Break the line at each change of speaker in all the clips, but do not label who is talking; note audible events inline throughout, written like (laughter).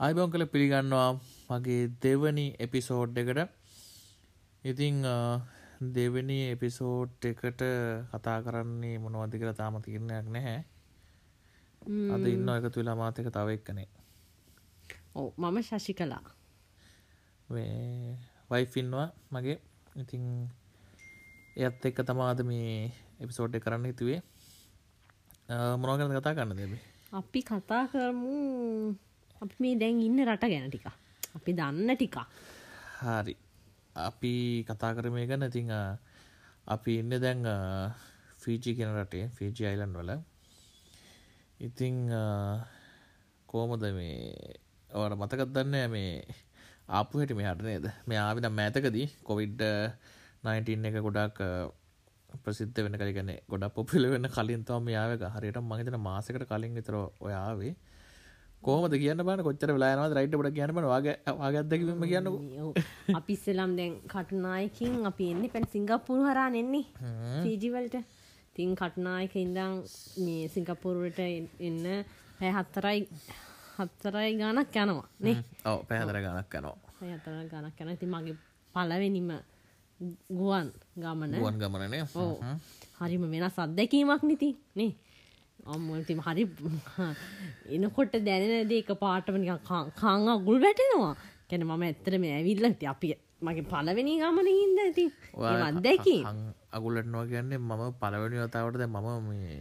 අයිබෝන් කළ පිළිගන්නවා මගේ දෙවනි එපිසෝඩ් එකට. ඉතිං දෙවනි එපිසෝඩ් එකට කතා කරන්නේ මොනවදි කර තාම තිරණයක් නැහැ. අද ඉන්න එකතු වෙලා මාතක තව එක්කනේ.
ඕ මම ශශි කලා
වයිෆින්වා මගේ. ඉතිං එයත් එක්ක තමාද මේ එපිසෝඩ් කරන්න හිතුවේ. මොනවගන කතා කරන්න දෙබේ
අපි කතා කරමු. අපි මේ දැන් ඉන්න රට ගැන ටික අපි දන්න ටිකා
හරි අපි කතා කරමය ගැන. ඉතිං අපි ඉන්න දැන් ෆීජි කෙන රටේ ෆීජි අයිලන් වල. ඉතිං කෝමද මේ ඔවට මතකත් දන්න මේ ආපු හැටි මේ හට නේද? මේ ආවිද මෑතකදී කොවිඩ් 19 එක ගොඩක් ප්‍රසිද්ධ වෙන කලිගන ගොඩක් පොපිල වෙන්න කලින් තම යාවක හරියට මහිතන මාසකට කලින් විතර ඔයාවේ කෝමද කියන්න බන කොච්චර වෙලානවා රයිට ට කියන්න වගේ වගත්දකිම කියන්න
අපිස්සලම් දැන් කටුනායකින් අපි එන්න පැන් සිංගප්පුරු හරා නෙන්නේ ෆීජිවලට තින් කටුනායක ඉඳං මේ සිංකපුරුවට එන්න පැහත්තරයි හත්තරයි ගානක් යනවා නේ?
ඔව පැහතර ගණක් යනවා.
පැහතර ගණක් යන ති මගේ පලවෙනිම ගුවන් ගමන.
ගුවන් ගමනනේ
ඕ හරිම වෙනස් අත්දැකීමක් නිති නේ අම්මතිම හරි (laughs) එනකොට දැනෙන දේක පාටම කාං ගුල් වැටෙනවා. කැන මම ඇත්තර මේ ඇවිල්ල ති අපි මගේ පලවෙනි ගමන හින්ද ඇති අත්දැකි
අගුලටනවා කියන්නේ මම පලවෙනි වතාවටද මම මේ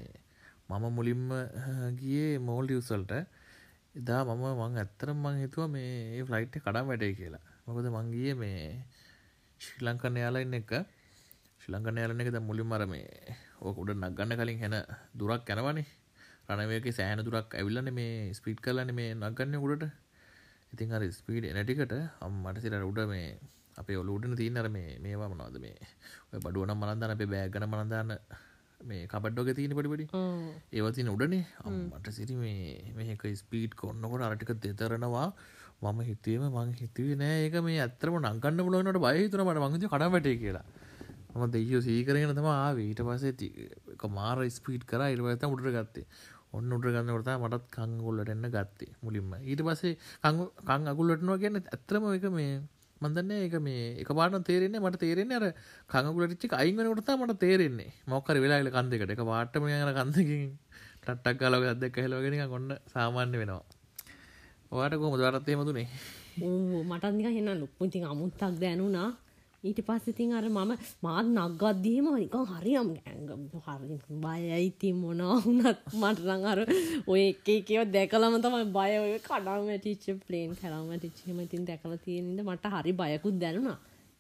මම මුලින්ම (laughs) ගියේ මෝල් ියසල්ට එදා මම මං ඇත්තරම් මං හිතුව මේ ෆ්ලයිට් කඩම් වැඩේ කියලා. මොකද මංගිය මේ ශ්‍රී ලංකන්න යාලා ඉන්න එක. ශ්‍රී ලංකන්න යාලන එක ද මුලින් මර මේ ඕක උඩ නක්ගන්න කලින් හැන දුරක් යනවනේ රනවයක සෑන දුරක් ඇවිල්ලන මේ ස්පීට් කරලන මේ නගන්න උඩට. ඉතින් අර ස්පීඩ් එනටිකට අම්මට සිට උඩ මේ අපේ ඔලුඩන තියන්නර මේ මේවා මනවාද මේ ඔය බඩුවනම් මනන්දන්න අපේ බෑගන මනදාන්න මේ කබඩ්ඩෝක තියෙන පටිපටි ඒවතින උඩනේ. අම්මට සිරි මේ මේක ස්පීට් කොන්නකොට අරටික දෙතරනවා. මම හිතීම මං හිතුවේ නෑ ඒක මේ ඇත්තරම නංගන්න බලනට බයහිතුන මට. මංගච කඩමටේ කියලා. මම දෙයෝ සීකරගෙන තම ආවීට පසේ මාර ස්පීට් කර. ඉරවත උඩර ගත්තේ ඔන්න උඩ ගන්නකොට මටත් කංගුල්ලට එන්න ගත්තේ මුලින්ම. ඊට පස්සේ කං අගුල්ලටනවා කියන්න ඇත්‍රම එක මේ මන්දන්න ඒක මේ එක පාට තේරෙන්නේ මට තේරෙන්නේ අර කංගුලටිච්චි අයිංගනකොටතා මට තේරෙන්නේ. මොක්කර වෙලාල කන්දකට එක පාටම යන කන්දකින් ටට්ටක් කාලව අදක් හැලෝගෙන ගොන්න සාමාන්‍ය වෙනවා. ඔයාට කොම දරත්තේ මතුනේ
මටත්නික හෙන්න ලොප්පුතින් අමුත්තක් දැනුනා ඊට පස්සෙතින් අර මම මාත් නක්ගත්දීම නිකන් හරියම් හරි බයයිති මොනවුනත් මටරං අර ඔය එකේ කියව දැකලම තමයි බය. ඔය කඩාම ටිච්ච ප්ලේන් කරම ටිච්චම ඉතින් දැකල තියෙනද මට හරි බයකුත් දැනුණා.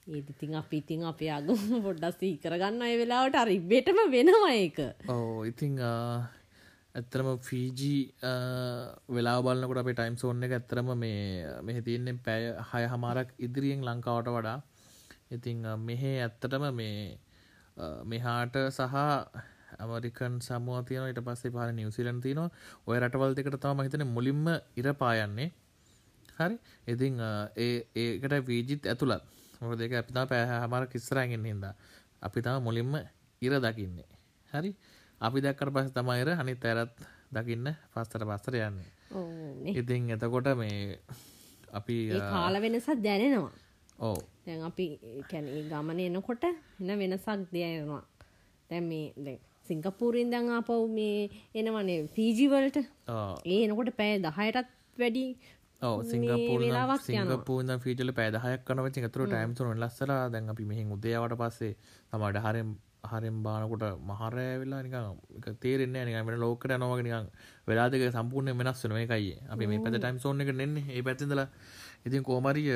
ඒතිතින් අපි ඉතින් අපේ අගම (laughs) පොඩ්ඩස් කරගන්න අය වෙලාවට අර ඉබ්බේටම වෙනවා ඒක.
ඕ ඉතිං ඇත්තරම ෆීජී වෙලා බලන්නකොට අපේ ටයිම් සෝන්න එක ඇත්තරම මේ මෙහ තියන්නේ පැය හය හමාරක් ඉදිරියෙන් ලංකාවට වඩා. ඉතිං මෙහෙ ඇත්තටම මේ මෙහාට සහ ඇමරිකන් සමුව තියන ට පස්සේ පාල නිවසිලන් තියනවා. ඔය රටවල් දෙකට තම හිතන මුලින්ම ඉර පායන්නේ හරි? ඉතිං ඒ ඒකට වීජිත් ඇතුළත්. මොක දෙක අපිතා පෑහ හමර කිස්සරගෙන් හිද අපි තම මුලින්ම ඉර දකින්නේ. හරි? අපි දැක්කට පස තමයිර හනි තැරත් දකින්න පස්තර පස්සර යන්නේ. ඉතිං එතකොට මේ අපි
කාල වෙනසත් දැනෙනවා.
ඕ
දැන් අපි කැන ගමන එනකොට එන වෙනසක් දෙයනවා දැන් මේ සිංකපූරින් දැන් ආපව් මේ එනවනේ ෆීජිවලට ඒ එනකොට පෑ දහයටත් වැඩි
සිංගපූ සිංගපූන ෆීජල පෑදහයක් කනව චතුර ටයිම්තුන ලස්සර දැන් අපි මෙහි උදේවට පස්සේ තමට හරම් හරෙන් බානකොට මහරෑ වෙලා නික තේරෙන්නේ නිකමට ලෝකට නොවග නිකන් වෙලාදක සම්පූර්ණය වෙනස් වන එකයි අපි මේ පැත ටයිම් සෝන එක නෙන්නේ ඒ පැතිදල ඉතින් කෝමරිය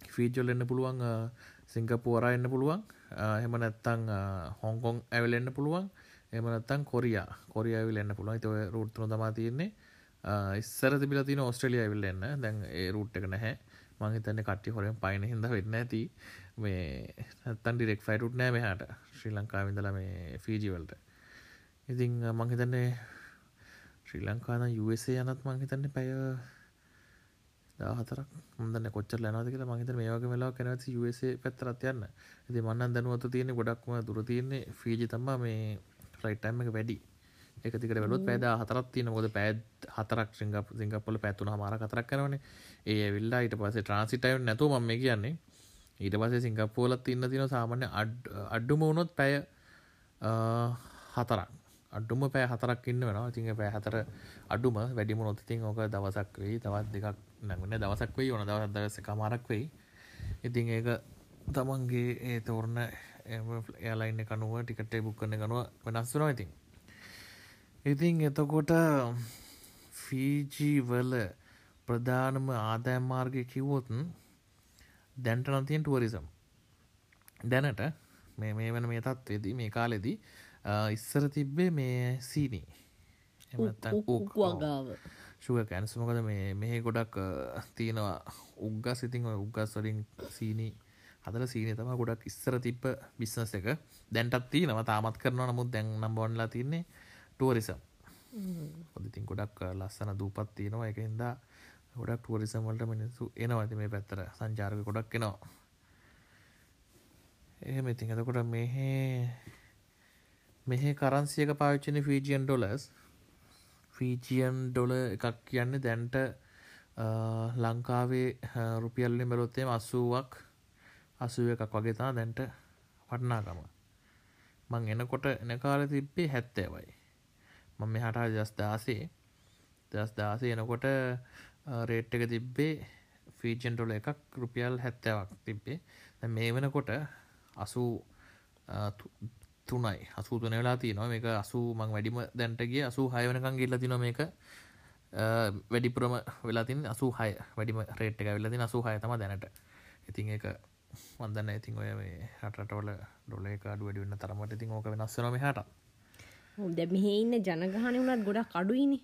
ෆීජල් එන්න පුළුවන් සිංගපුවරා එන්න පුළුවන් එහෙම නැත්තං හොංකොං ඇවලෙන්න්න පුළුවන් එම නැත්තං කොරියා කොරිය ඇවිල් එන්න පුළුවන්. තව රුත්තුන තමා තියෙන්නේ. ඉස්සර තිබිල තින ඔස්ට්‍රලිය ඇවිල් එන්න. දැන් ඒ රුට් එක නැහැ. මංහිතන්න කට්ටි හොරෙන් පයින හිද වෙන්න ඇති. මේ නැත්තන් ඩිරෙක් ෆයිටුට් නෑ මෙහට. ශ්‍රී ලංකා විඳල මේ ෆීජිවල්ට ඉතිං මංහිතන්නේ ශ්‍රී ලංකාන යුසේ යනත් මංහිතන්න පැය හතර හොඳ කොච්ච ලනතික මහිත මේක වෙලා කැනවති යුසේ පැත්තරත් යන්න. ඇති මන්නන් දැනුවත තියෙන ගොඩක්ම දුර තියන්නේ ෆීජි තම්ම මේ ෆ්ලයිට්ටම එක වැඩි. එකතිකට වැලුත් පැද හතරත් තියන මොද පැත් හතරක් සිංගප සිංගපොල පැත්තුන හමාර කතරක් කරවන ඒ විල්ලා ඊට පසේ ට්‍රන්සිටයින් නැතු ම මේ කියන්නේ. ඊට පසේ සිංගපෝලත් ඉන්න තින සාමාන්‍ය අඩ්ඩුම වුණොත් පැය හතරක්. අඩුම පෑ හතරක් ඉන්න වෙනවා. තිංහ පෑ හතර අඩුම වැඩිම නොතිතින් ඕක දවසක් වෙයි. තවත් දෙකක් නැගුණ දවසක් වෙයි ඕන. දවස් දවස කමාරක් වෙයි. ඉතින් ඒක තමන්ගේ ඒ තෝරණ එයාලයින්න කනුව ටිකටේ බුක් කරන ගනුව වෙනස් වෙනවා ඉතින්. ඉතින් එතකොට ෆීජී වල ප්‍රධානම ආදායම් මාර්ගය කිව්වොත් දැන්ට නතියෙන් ටුවරිසම් දැනට මේ මේ වන මේ තත්වේදී මේ කාලෙදී ඉස්සර තිබ්බේ මේ සීනී.
වගාව.
ශුව කැන්සුමකද මේ මෙහ ගොඩක් තියෙනවා උග්ගස්. ඉතින් උගස් වලින් සීනී හදල සීනය තම ගොඩක් ඉස්සර තිබ්බ බිස්නස එක. දැන්ටත් තියනව. තාමත් කරන නමුත් දැන් නම් බොන්ලා තින්නේ ටුවරිසම් පොදිතින් ගොඩක් ලස්සන දූපත් තියෙනවා. එක හින්දා ගොඩක් ටුවරිසම් වලට මිනිස්සු එනවා. ඇති මේ පැත්තර සංචාරක ගොඩක් එනවා. එහෙම. ඉතින් එතකොට මෙහෙ මෙහෙ කරන්සියක පාවිච්චන ෆීජියන් ඩොලස් ෆීජියන් ඩොල එකක් කියන්න දැන්ට ලංකාවේ රුපියල්ලි මෙලොත්තේ අස්සුවක් අසුව එකක් වගේතා දැන්ට වටනාකම. මං එනකොට එන කාල තිබ්බේ හැත්තෑවයි. මම මෙහට දස් දාසේ දස් දාසේ එනකොට රේට් එක තිබ්බේ ෆීජන්ටොල එකක් රුපියල් හැත්තවක් තිබ්බේ. මේ වෙනකොට අසූ තුනයි. අසූ තුන වෙලා තියනවා. මේක අසූ මං වැඩිම දැන්ටගේ අසූ හය වනකං ගිල්ල තින මේක. වැඩිපුරම වෙලාතින් අසූ හය. වැඩිම රේට් එක වෙලතින් අසූ හය තම දැනට. ඉතින් එක මන්දන්න ඉතින් ඔය මේ හටවල ඩොලේක අඩු වැඩිවෙන්න තරමට ඉතින් ඕක වෙනස්සනම හට
දැ මෙහෙ ඉන්න ජනගහනය වුණත් ගොඩක් අඩුයිනි.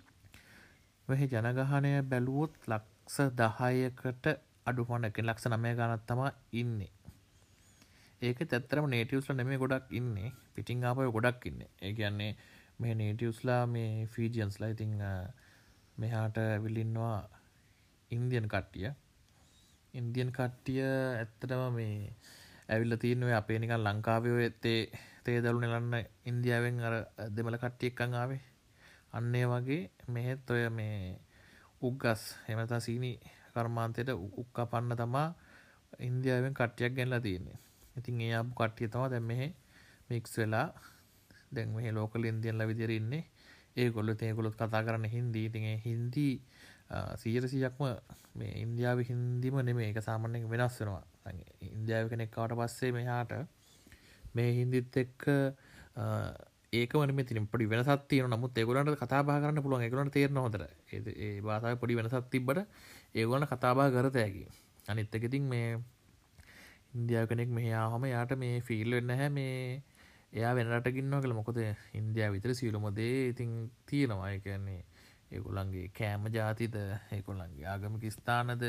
මෙහි ජනගහනය බැලුවොත් ලක්ස දහයකට අඩුපොනක ලක්ෂ නමය ගනත් තමා ඉන්නේ ඒක තැත්තරම නේටියස්ල නෙමේ ගොඩක් ඉන්නේ. පිටිං ආපය ගොඩක් ඉන්න. ඒ කියන්නේ මේ නේටියස්ලා මේ ෆීජියන්ස්ලා ඉතිං මෙහාට විලින්නවා ඉන්දියන් කට්ටිය. ඉන්දියන් කට්ටිය ඇත්තටම මේ ඇවිල්ල තියන්නේ අපේ නිකන් ලංකාවයෝ ඇත්තේ තේ දළු නෙලන්න ඉන්දියාවෙන් අර දෙමළ කට්ටියක්කං ආවේ. අන්නේ වගේ මෙහෙත් ඔය මේ උග්ගස් එමතා සීනි කර්මාන්තයට උක්ක පන්න තමා ඉන්දියාවෙන් කට්ටියක් ගැල්ලා තියන්නේ. ඉතින් ඒ අපපු කට්ටිය තම දැම් මෙහෙ මික්ස් වෙලා දැන් මේ ලෝකල ඉන්දියන්ල විදිරඉන්නේ ඒ ගොල්ල තේගොලොත් කතා කරන්න හින්දී තිගේ හින්දී සීරසියක්ම මේ ඉන්දියාව හින්දිම නෙමේ එක සාමාන්‍යෙන් වෙනස් වෙනවා. ඉන්දියාව කෙනෙක්කාවට පස්සේ මෙහාට මේ හින්දිත් එක්ක ඒක වන තින පොඩි වෙනසත් තියන නමුත් ඒගොලන්ට කතාබා කරන්න පුළුවන්. එකගලට තේරන හොතර ඒ බාසාය පොඩි වෙනසත් තිබට ඒගොලන කතාබා කරතයකි අනිත් එකඉතින් මේ ඉන්දියාව කෙනෙක් මෙහයා හොම යාට මේ ෆිල් වෙන්න හැ මේ එයා වෙනට ගින්න කළ මොකොද ඉන්දයා විතර සියලුමදේ ඉතින් තියෙනවා. කියන්නේ ඒගොල්ලන්ගේ කෑම ජාතිද ඒකොල්ලන්ගේ ආගමික ස්ථානද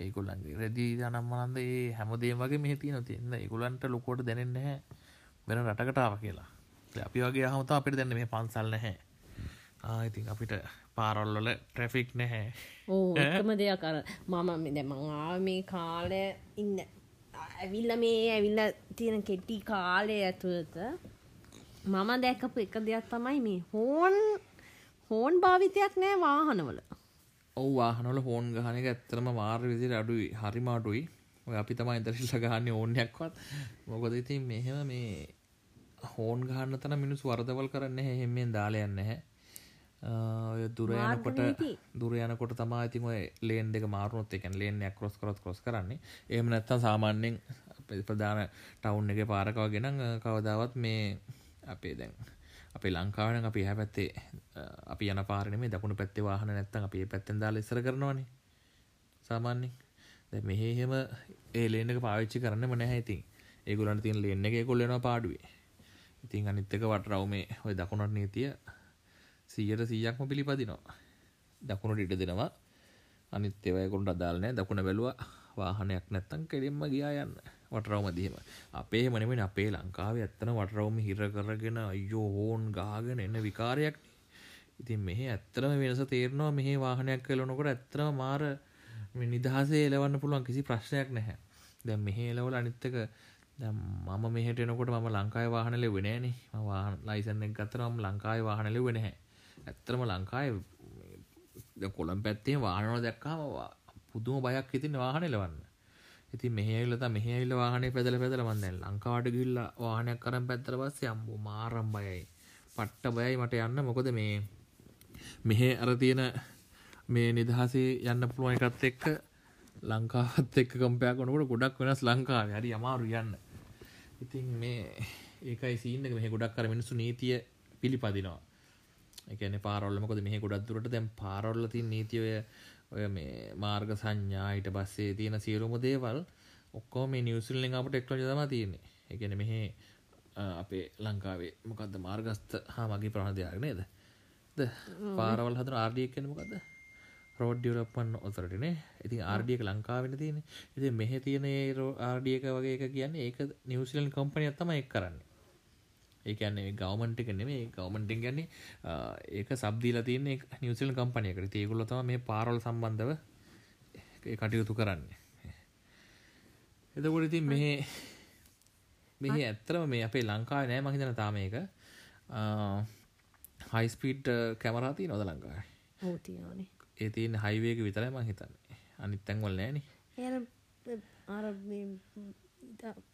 ඒකුල්ලන්ගේ රැදී ජනම්මනන්ද ඒ හැමදේ වගේ මෙහ තියන තින්න ඒකුලන්ට ලොකෝට දැනෙන්න හැ වෙන රටකටාව කියලා. අපි වගේ හමතා අපිට දැන්න මේ පන්සල් නැහැ. ආඉතින් අපිට පාරොල්ලොල ට්‍රැෆික් නැහැ.
ඕ එකම දෙයක් අර මම දැමංආ මේ කාලය ඉන්න ඇවිල්ල මේ ඇවිල්ල තියෙන කෙට්ටි කාලය ඇතුළත මම දැකපු එක දෙයක් තමයි මේ හෝන් හෝන් භාවිතයක් නෑ වාහනවල.
ඔව වාහනොල හෝන් ගහන එක ඇත්තරම මාර් විදිර අඩුයි හරිමාටුයි ඔය අපි තමයි ඉදරශිල්ල ගහන්න ඕනයක්වත් මොකද ඉතින් මෙහෙම මේ හෝන් ගහන්න තන මිනිස් වර්දවල් කරන්න හෙමෙන් දාලයන්න හැ ඔය දුරයනකොට දුරයනකොට තමා ඉතින් ඔය ලේන් දෙක මාරුනොත් එකන් ලේන් ඇක්රොස් කරොත් කොස් කරන්නේ. එහම නැත්තම් සාමාන්‍යෙන් ප්‍රධාන ටවුන් එක පාරකව ගෙනන් කවදාවත් මේ අපේ දැන් අපේ ලංකාවන අපි හැ පැත්තේ අපි යන පාරනේ දකුණු පැත්තේ වාහන නැත්තම් අපි ඒ පැත්තෙන් දාලා ඉස්සර කරනවනේ. සාමාන්‍යයෙන්. දැන් මෙහෙම ඒ ලේන් එක පාවිච්චි කරන්නෙම නැහැ ඉතින්. ඒගොල්ලන්ට තියෙන ලේන් එක ඒගොල්ලෝ යනවා පාඩුවේ. ඉතින් අනිත් එක වටරවුමේ ওই දකුණට නීතිය 100ට 100ක්ම පිළිපදිනවා. දකුණට ඉඩ දෙනවා. අනිත් ඒවා ඒගොල්ලන්ට අදාළ නැහැ. දකුණ බැලුවා වාහනයක් නැත්තම් කෙලින්ම ගියා යන්න. වටරවුම දිහම. අපේ මනෙමෙන අපේ ලංකාවේ ඇත්තන වටරවුම හිර කරගෙන අයියෝ හෝන් ගාගෙන එන්න විකාරයක් ඉතින් මෙහි ඇත්තරම වෙනස තේරනවා. මෙහි වාහනයක් කලනකොට ඇත්තරම මාර නිදහසේ එලවන්න පුළුවන් කිසි ප්‍රශ්නයක් නැහැ. දැන් මෙහි එලවල අනිත්තක මම මෙහට එනකොට ම ලංකායි වාහන ලෙවෙන න වාහන ලයිසන්න ගත්තරම් ලංකායි වාහන ලෙවෙන හැ ඇත්තරම ලංකායි කොළම් පැත්තේ වාහනව දැක්කාම පුදුම බයක් ඉතින් වාහන ලවන්න ඉති මෙහලත මෙහල වාහන පැදල පැදල වන්න ලංකාවට ගිල්ල වාහනයක් කරම් පැත්තර පස්සේ අම්බු මාරම් බයයි. පට්ට බයයි මට යන්න. මොකද මේ මෙහෙ අර තියෙන මේ නිදහසේ යන්න පුළුවන් එකත් එක්ක ලංකාවත් එක්ක කම්පයක් කොනකට ගොඩක් වෙනස් ලංකාව. හරි අමාරු යන්න. ඉතින් මේ ඒකයි සීන්න මෙහ ගොඩක් කර මිනිසු නීතිය පිළිපදිනවා. එකන පාරොල්ලමකොද මෙහ ගොඩක් දුරට දැම් පාරොල්ල තින් නීතියය ඔය මේ මාර්ග සංඥා ඊට පස්සේ තියෙන සියලුම දේවල් ඔක්කෝ මේ නිවසිල්ලෙන් අපට එක්ලජ තම තියෙන්නේ. එකන මෙහෙ අපේ ලංකාවේ මොකක්ද මාර්ගස්ත හා මගේ ප්‍රහණදයක් නේද? ද? පාරවල් හදන ආර්ඩියක් කෙන මොකක්ද රෝඩ් ඩියවලොප්මන් ඔතොරිටිනේ ඉතින් ආර්ඩියක ලංකාවෙන තියෙන ඉති මෙහ තියෙන ආර්ඩියක වගේ එක කියන්නේ ඒක නිවසිලන් කම්පනයක් තම එක් කරන්නේ ඒකන්නේ ගවමන්ට එක නෙමේ ගවමන්ටින් ගැන්නේ ඒක සබ්දීල තියන නිවසිල් කම්පනයකට ඒගුල්ල තම මේ පාරොල් සම්බන්ධව කටයුතු කරන්නේ. එතකොට ඉතින් මෙහ මෙහ ඇත්තරම මේ අපේ ලංකාව නෑ මහිතන තාම එක හයිස්පීට් කැමරාති නොද ලංකායි
ඕතියානේ
ඒ තියෙන හයිවේක විතරයි මං හිතන්නේ. අනිත් තැන්වල නෑනේ.
එ අර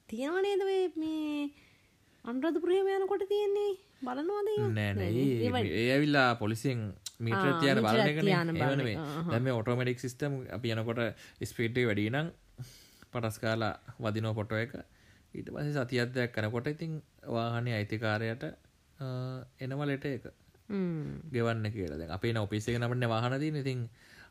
තියනවනේද මේ අන්රධපුරහම යනකොට තියෙන්නේ? බලනවාද
නෑ ඒ ඇවිල්ලා පොලිසිෙන් මීට්‍ර තියන බලන දැම ඔටෝමටික් සිිස්ටම් අපි යනකොට ස්පේට්ේ වැඩි නම් පටස් කාලා වදිනෝ පොටෝ එක. ඊට පස සතියත්දයක් කනකොට ඉතින් වාහනය අයිතිකාරයට එනවලට එක ගෙවන්න කියලා. අපේ ඔපිසේ නමට වාහනදී ඉතින්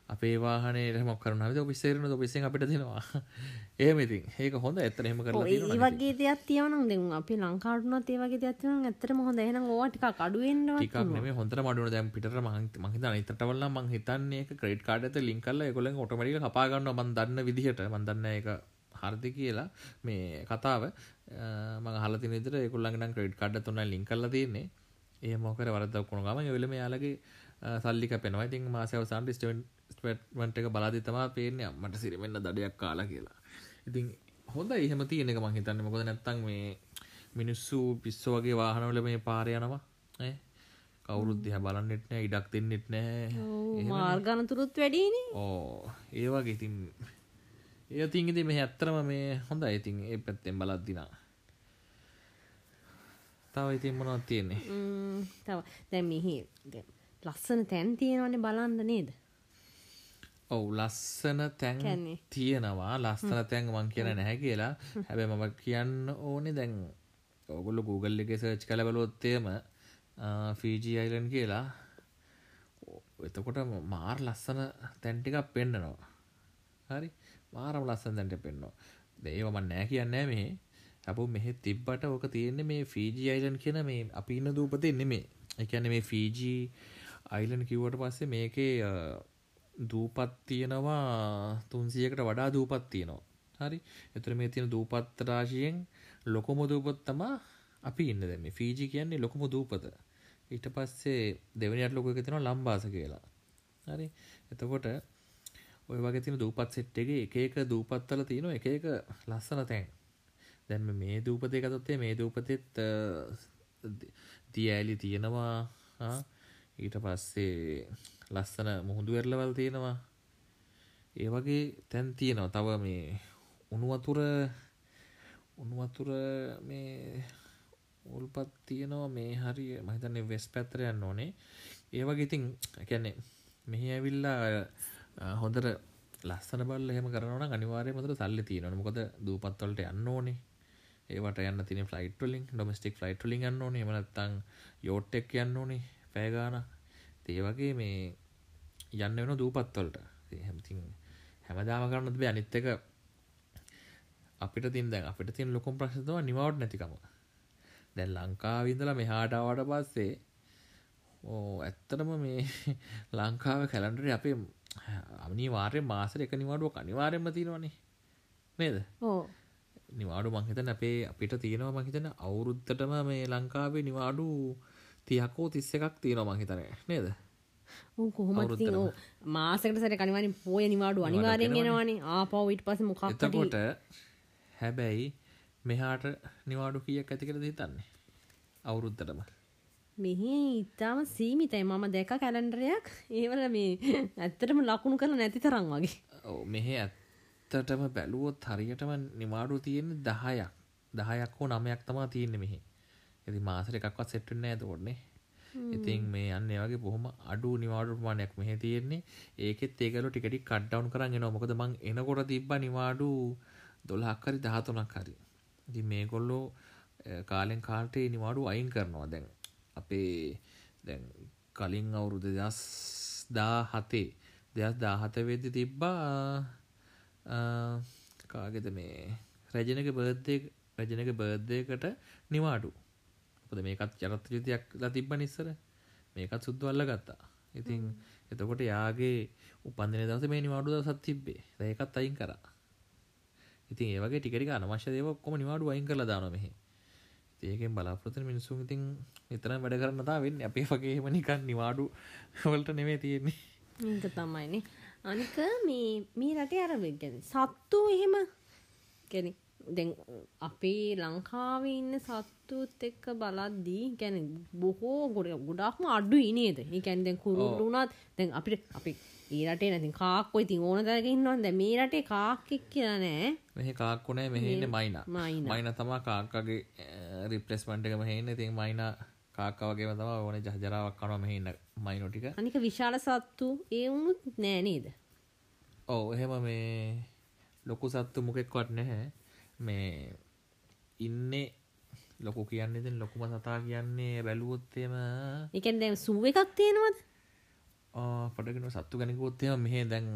අපේ වාහනේ මොක් කරන ඔපිසේරන ඔපිසෙන් අපිට දෙනවා. (laughs) ඒම ඉතින්. ඒක හොඳ ඇත්තන හෙම කර
ඒ වගේ දෙයක් තියවනම් දෙ අපි ලංකාටුනත් ඒ වගේ දෙයක්න ඇතරම හොඳ. එන ඕටික කඩුවෙන් ේ
හොඳ මඩුන දැම් පිට මහිත මහිත නිතටවල්ල මං හිතන්නේ ක්‍රේට් කාඩත ලින් කල්ල එකොලෙන් ඔටමටික කපාගන්න මන් දන්න විදිහට. මන්දන්න එක හර්දි කියලා මේ කතාව. මං හලති නිතර එකුල්ලගෙන ක්‍රේට් කාඩ තුන්න ලින් කල්ල තියන්නේ. ඒ මොකර වරදක් කුණු ගම වෙලම යාලගේ සල්ලික පෙනවා ඉතින් මාසව සන්ට ස්ටවන්ට එක බලාදි තමා පේන්නේ. මට සිරිවෙන්න දඩයක් කාලා කියලා. ඉතින් හොඳ එහෙම තියෙන එක මහිතන්න මොකද නැත්තං මේ මිනිස්සු පිස්සෝ වගේ වාහනවල මේ පාරයනවා කවුරුද්දිහ බලන්නෙත් නෑ. ඉඩක් දෙන්නෙත් නෑ.
මාර්ගනතුරුත් වැඩීනේ
ඕ ඒවාගේ ඉතින් ඒ තිංගිති මෙහ ඇත්තරම මේ හොඳ ඉතින් ඒ පැත්තෙන් බලද්දිනා තව ඉතින් මොනවත් තියෙන්නේ?
තව. දැ මෙහි ලස්සන තැන් තියෙනවනේ බලන්න නේද
ඔවු ලස්සන තැන් තියෙනවා. ලස්සන තැන් මං කියන නැහැ කියලා. හැබැ මම කියන්න ඕනේ දැන් ඔගොල්ල Google එක සර්ච් කළ බලොත්තේම ෆීජී අයිලන් කියලා. එතකොට මාර් ලස්සන තැන්ටිකක් පෙන්න්නනවා හරි? මාරම ලස්සන තැන්ට පෙන්නවා දේවම නෑ කියන්නෑ මේ. අප මෙහෙ තිබ්බට ඕක තියෙන්නේ මේ ෆීජී අයිලන් කියන මේ අපි ඉන්න දූපතේ නෙමේ එකන්න මේ ෆීජී අයිලන් කිව්වට පස්සේ මේකේ දූපත් තියෙනවා තුන්සියකට වඩා දූපත් තියෙනවා. හරි? එතර මේ තියෙන දූපත් රාශියෙන් ලොකොම දූපත් තමා අපි ඉන්න දැම ෆීජි කියන්නේ ලොකුම දූපත. ඊට පස්සේ දෙවනිට ලොක එක තියෙනවා ලම්බාස කියලා. හරි? එතකොට ඔය වගේ තියෙන දූපත් සෙට් එකේ එක එක දූපත්වල තියෙනවා එක එක ලස්සන තැන්. දැන් මේ දූපතේ ගතොත්තේ මේ දූපතෙත් දියඇලි තියෙනවා. ඊට පස්සේ ලස්සන මුහුදු වෙරලවල් තියෙනවා. ඒ වගේ තැන් තියෙනවා. තව මේ උනුවතුර උනුවතුර මේ උල්පත් තියෙනවා. මේ හරි මහිතන්නේ වෙස් පැත්තර යන්න ඕනේ. ඒ වගේ ඉතින් කැනෙ මෙහි ඇවිල්ලා හොඳර ලස්සන බල් එහෙම කරන අනිවාරය මතර සල්ලි තියෙනවන මොකද දූපත්වලට යන්න ඕනේ. ඒවට යන්න තින ෆලයිට ලින් ඩොමස්ටික් ෆලයිට ලින් ගන්න ඕනේ. එමනත්තං යෝට්ටෙක් යන්න ඕනේ. පෑගාන ඒ වගේ මේ යන්න වෙන දූපත්වලට හැමතින් හැමදාම කරන්නත් බේ අනිත් එක අපිට තින් දැන් අපිට තින් ලොකුම් ප්‍රශ්නතව නිවට නැතිකම. දැන් ලංකාවිදලා මෙහාටාවට පස්සේ ඕ ඇත්තටම මේ (laughs) ලංකාව කැලන්ඩරේ අපේ අමනි වාරය මාසර එක නිවාඩුව අනිවාරෙන්ම තියෙනවනේ. නේද?
ඕ
නිවාඩු මංහිතන අපේ අපිට තියෙනවා මහිතන අවුරුද්ධටම මේ ලංකාවේ නිවාඩු තියකෝ තිස්ස එකක් තියෙනවා මහිතනය නේද?
කොහොමත් මාසකට සැර කනිවාරින් පෝය නිවාඩු අනිවාරයෙන් එනවානේ. ආපව ඊට පස්සේ මොකක්
එතකොට හැබැයි මෙහාට නිවාඩු කියක් ඇති කර හිතන්නේ? අවුරුද්ධටම
මෙහි ඉතාම සීමිතයි. මම දැක කැලන්ඩරයක් ඒවල මේ ඇත්තටම ලකුණු කරල නැති තරම් වගේ.
ඔව් මෙහෙ ඇත්තටම බැලුවොත් හරියටම නිවාඩු තියෙන දහයක්. දහයක් හෝ නමයක් තමා තියෙන්නේ මෙහි ඇති මාසර එකක්වත් සෙට්ටන්න ඇතකොටන්නේ ඉතින් මේ යන්න වගේ බොහොම අඩු නිවාඩු ප්‍රමාණයක් මෙහ තියෙන්නේ. ඒකෙත් ඒකලු ටිකටි කඩ්ඩවුන් කරන්න නවා මොකද මං එනකොට තිබ්බ නිවාඩු දොළහක් හරි දහතුනක් හරි. ඉති මේ කොල්ලෝ කාලෙන් කාල්ටේ නිවාඩු අයින් කරනවා. දැන් අපේ දැන් කලින් අවුරුදු දෙදස් දා හතේ දෙයක් දාහත වෙද්දි තිබ්බා කාගෙද මේ රැජනක බර්ධය රජනක බර්ධයකට නිවාඩු පොද මේකත් ජරත් යුතියක් ලා තිබ්බ නිස්සර මේකත් සුද්දුවල්ල ගත්තා ඉතින් එතකොට යාගේ උපන්දින දවස මේ නිවාඩු දවසත් තිබ්බේ. ඒකත් අයින් කරා. ඉතින් ඒවගේ ටිකරික අනවශ්‍ය දේව ඔක්කොම නිවාඩු අයින් කරලා දානවා මෙහි. ඒකෙන් බලාපොරොත්තු වෙන මිනිස්සුන් ඉතින් නිතරම වැඩ කරන්න තා වෙන්නේ. අපේ වගේම නිකන් නිවාඩු වලට නෙමෙයි තියෙන්නේ.
ඒක තමයිනේ අනික මේ මේ රටේ අර ගැන සත්තු එහෙම ගැන දැන් අපේ ලංකාවේ ඉන්න සත්තුත් එක්ක බලද්දී ගැන බොහෝ ගොඩ ගොඩක්ම අඩු ඉනේද ඒ කැන් දැන් කුරුල්ලුනත් දැන් අපිට අපි ඒ රටේ නැතින් කාක්කොයි ඉතින් ඕන තරක ඉන්නවද මේ රටේ කාක්කෙක් කියලා නෑ.
මෙහි කාක්කු නෑ මෙහි ඉන්නේ මයිනා.
මයිනා.
තමා කාක්කගේ රිප්ලේස්මන්ට් එක මෙහි ඉන්නේ. ඉතින් මයිනා කාක්කා වගේම තමයි ඕනේ ජහජරාවක් කරනවා මෙහි ඉන්න මයිනෝ ටික.
අනික විශාල සත්තු ඒ වුණුත් නෑ නේද?
ඔව් එහෙම මේ ලොකු සත්තු මොකෙක්වත් නැහැ මේ ඉන්නේ ලොකු කියන්නේ ඉතින් ලොකුම සතා කියන්නේ බැලුවොත් එහෙම
ඒ කියන්නේ දැන් සූ එකක් තියෙනවද?
පටගෙන සත්තු ගැනකුවොත්තේම මෙහේ දැන්